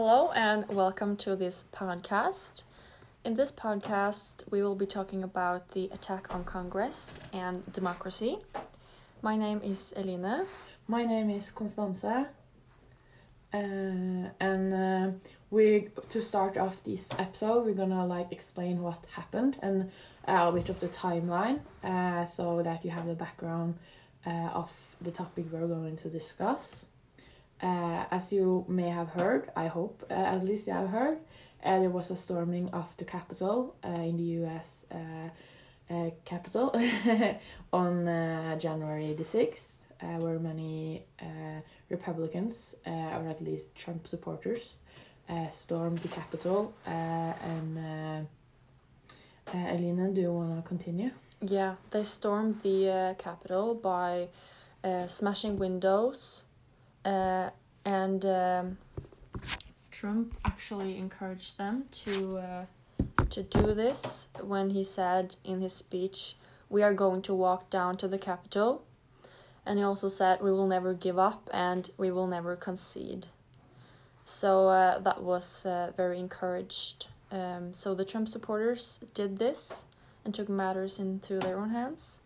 Hello and welcome to this podcast. In this podcast, we will be talking about the attack on Congress and democracy. My name is Eline. My name is Constance. Uh, and uh, we to start off this episode, we're gonna like explain what happened and a bit of the timeline, uh, so that you have the background uh, of the topic we're going to discuss. Uh, as you may have heard, I hope uh, at least you have heard, uh, there was a storming of the Capitol uh, in the U.S. Uh, uh, capital on January the sixth, uh, where many Republicans, or at least Trump supporters, stormed the Capitol. And Elina, do you want to continue? Yeah, they stormed the Capitol by smashing windows, uh, and um, Trump actually encouraged them to uh, to do this when he said in his speech, "We are going to walk down to the Capitol," and he also said, "We will never give up and we will never concede." So uh, that was uh, very encouraged. Um, so the Trump supporters did this and took matters into their own hands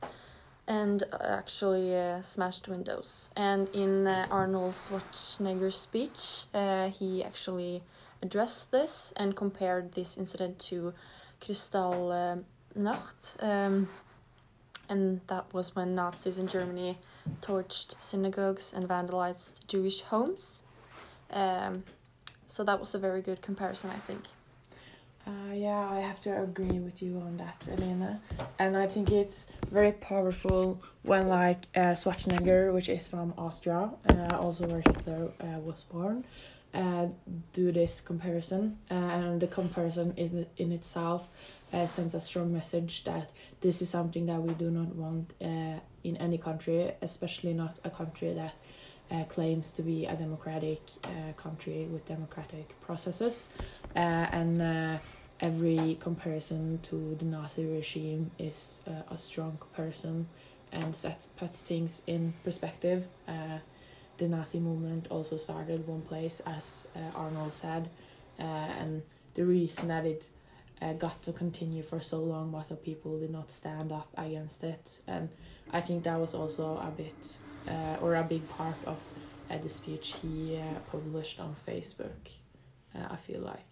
and uh, actually uh, smashed windows. And in uh, Arnold Schwarzenegger's speech, uh, he actually addressed this and compared this incident to Kristallnacht. Um, and that was when Nazis in Germany torched synagogues and vandalized Jewish homes. Um, so that was a very good comparison, I think. Uh, yeah, I have to agree with you on that, Elena. And I think it's very powerful when, like, uh, Schwarzenegger, which is from Austria, uh, also where Hitler uh, was born, uh, do this comparison. Uh, and the comparison in, in itself uh, sends a strong message that this is something that we do not want uh, in any country, especially not a country that uh, claims to be a democratic uh, country with democratic processes. Uh, and uh, every comparison to the Nazi regime is uh, a strong comparison and sets puts things in perspective. Uh, the Nazi movement also started one place, as Arnold said, and the reason that it got to continue for so long was that people did not stand up against it, and I think that was also a bit or a big part of the speech he uh, published on Facebook. Uh, I feel like.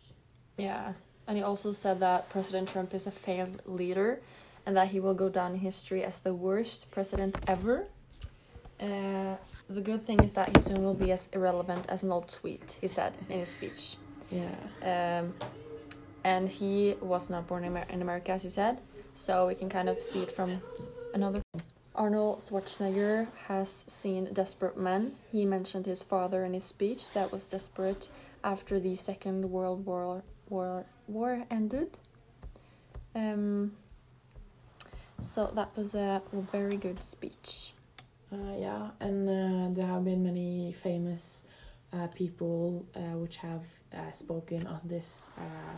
Yeah, and he also said that President Trump is a failed leader and that he will go down in history as the worst president ever. Uh, the good thing is that he soon will be as irrelevant as an old tweet, he said in his speech. Yeah. Um, and he was not born in, Amer- in America, as he said, so we can kind of see it from another. Arnold Schwarzenegger has seen desperate men. He mentioned his father in his speech that was desperate after the Second World War war, war ended. Um, so that was a very good speech. Uh, yeah, and uh, there have been many famous uh, people uh, which have uh, spoken on this uh,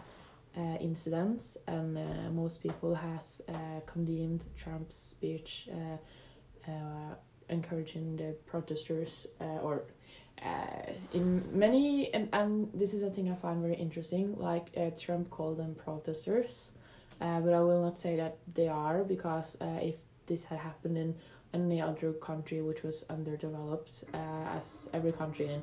incidents, and uh, most people has uh, condemned Trump's speech, uh, uh, encouraging the protesters uh, or. Uh, in many and, and this is a thing I find very interesting. Like uh, Trump called them protesters, uh, but I will not say that they are because uh, if this had happened in any other country which was underdeveloped, uh, as every country in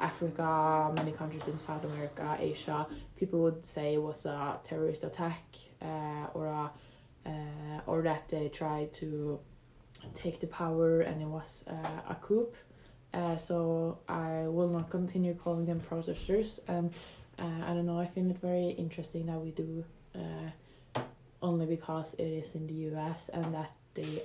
Africa, many countries in South America, Asia, people would say it was a terrorist attack uh, or a uh, or that they tried to take the power and it was uh, a coup. Uh, so I will not continue calling them protesters and uh, I don't know I find it very interesting that we do uh, only because it is in the US and that the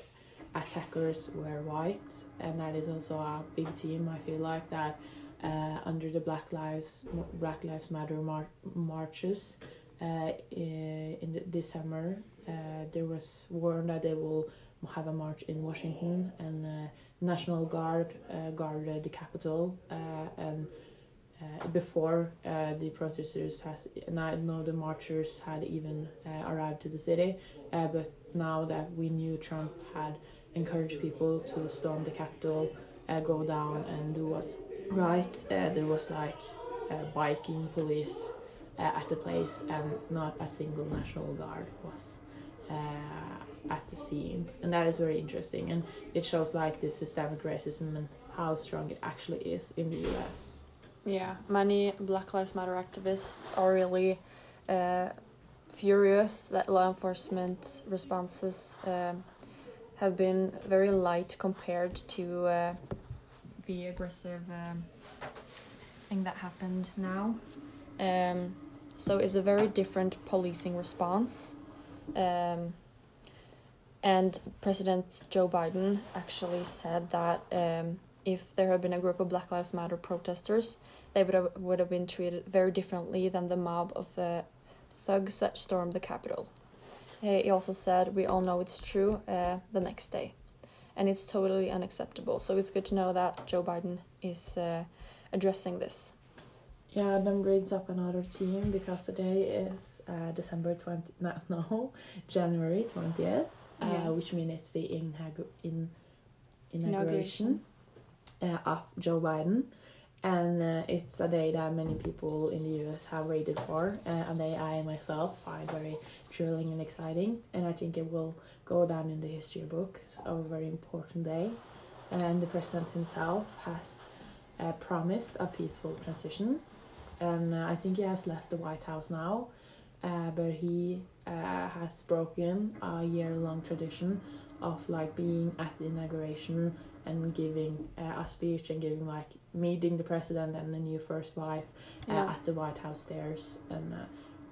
attackers were white and that is also a big team I feel like that uh, under the Black Lives Black Lives Matter mar- marches uh, in the, this summer. Uh, there was warned that they will have a march in Washington and uh, National Guard uh, guarded the Capitol and uh, before uh, the protesters has now know the marchers had even uh, arrived to the city but now that we knew Trump had encouraged people to storm the Capitol go down and do what's right uh, there was like biking police uh, at the place, and not a single National Guard was uh, at the scene, and that is very interesting, and it shows like the systemic racism and how strong it actually is in the U.S. Yeah, many Black Lives Matter activists are really uh, furious that law enforcement responses um, have been very light compared to uh, the aggressive um, thing that happened now. Um, so it's a very different policing response. Um, and President Joe Biden actually said that um, if there had been a group of Black Lives Matter protesters, they would have, would have been treated very differently than the mob of uh, thugs that stormed the Capitol. He also said, We all know it's true uh, the next day. And it's totally unacceptable. So it's good to know that Joe Biden is uh, addressing this. Yeah, then brings up another team because today is uh, December 20, no, no January 20th, uh, which means it's the inaugu- in, Inauguration. inauguration uh, of Joe Biden. And uh, it's a day that many people in the US have waited for, uh, a day I myself find very thrilling and exciting. And I think it will go down in the history books of a very important day. And the president himself has uh, promised a peaceful transition and uh, I think he has left the White House now, uh, but he uh, has broken a year-long tradition of like being at the inauguration and giving uh, a speech and giving like meeting the president and the new first wife uh, Yeah. at the White House stairs and uh,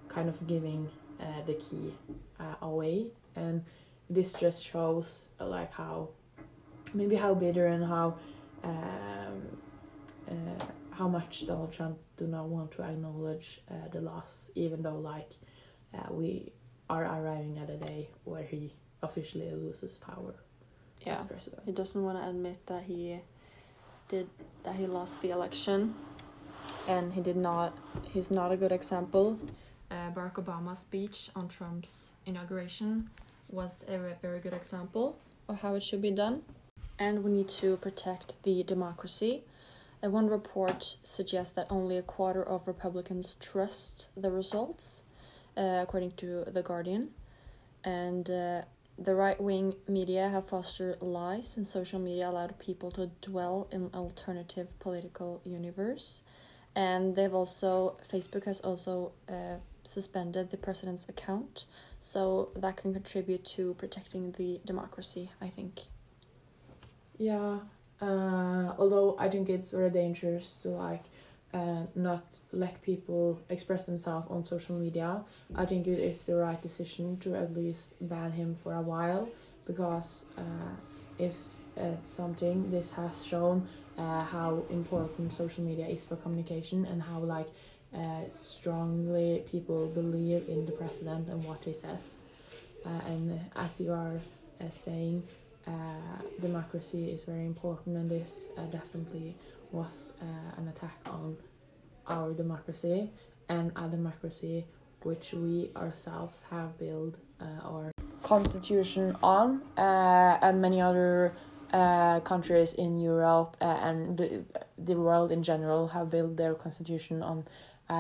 kind of giving uh, the key uh, away and this just shows uh, like how maybe how bitter and how um, uh, how much Donald Trump do not want to acknowledge uh, the loss, even though like uh, we are arriving at a day where he officially loses power Yeah. as president. He doesn't want to admit that he did that he lost the election, and he did not. He's not a good example. Uh, Barack Obama's speech on Trump's inauguration was a ve- very good example of how it should be done, and we need to protect the democracy. Uh, one report suggests that only a quarter of Republicans trust the results, uh, according to The Guardian. And uh, the right wing media have fostered lies, and social media allowed people to dwell in alternative political universe. And they've also, Facebook has also uh, suspended the president's account, so that can contribute to protecting the democracy, I think. Yeah, uh, although I think it's very dangerous to like uh, not let people express themselves on social media. I think it is the right decision to at least ban him for a while because uh, if uh, something this has shown uh, how important social media is for communication and how like uh, strongly people believe in the president and what he says. Uh, and as you are saying, democracy is very important, and this definitely was uh, an attack on our democracy and a democracy which we ourselves have built uh, our constitution on, uh, and many other uh, countries in Europe and the, the world in general have built their constitution on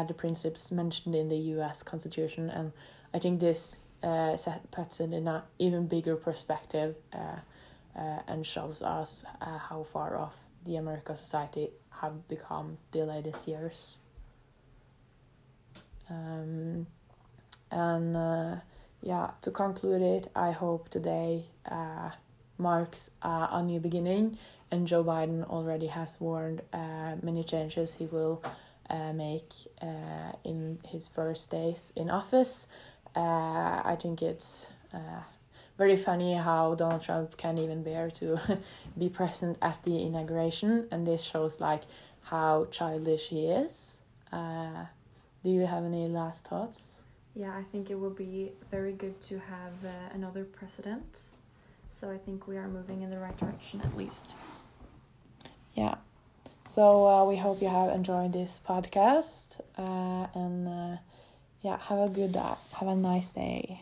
the principles mentioned in the U.S. Constitution, and I think this set, puts it in an even bigger perspective uh, and shows us uh, how far off the American society have become the latest years. Um, and uh, yeah, to conclude it, I hope today uh, marks uh, a new beginning, and Joe Biden already has warned uh, many changes he will uh, make uh, in his first days in office. Uh, I think it's uh, very funny how Donald Trump can't even bear to be present at the inauguration, and this shows like how childish he is. Uh, do you have any last thoughts? Yeah, I think it will be very good to have uh, another president. So I think we are moving in the right direction at least. Yeah. So uh, we hope you have enjoyed this podcast, uh, and uh, yeah, have a good, uh, have a nice day.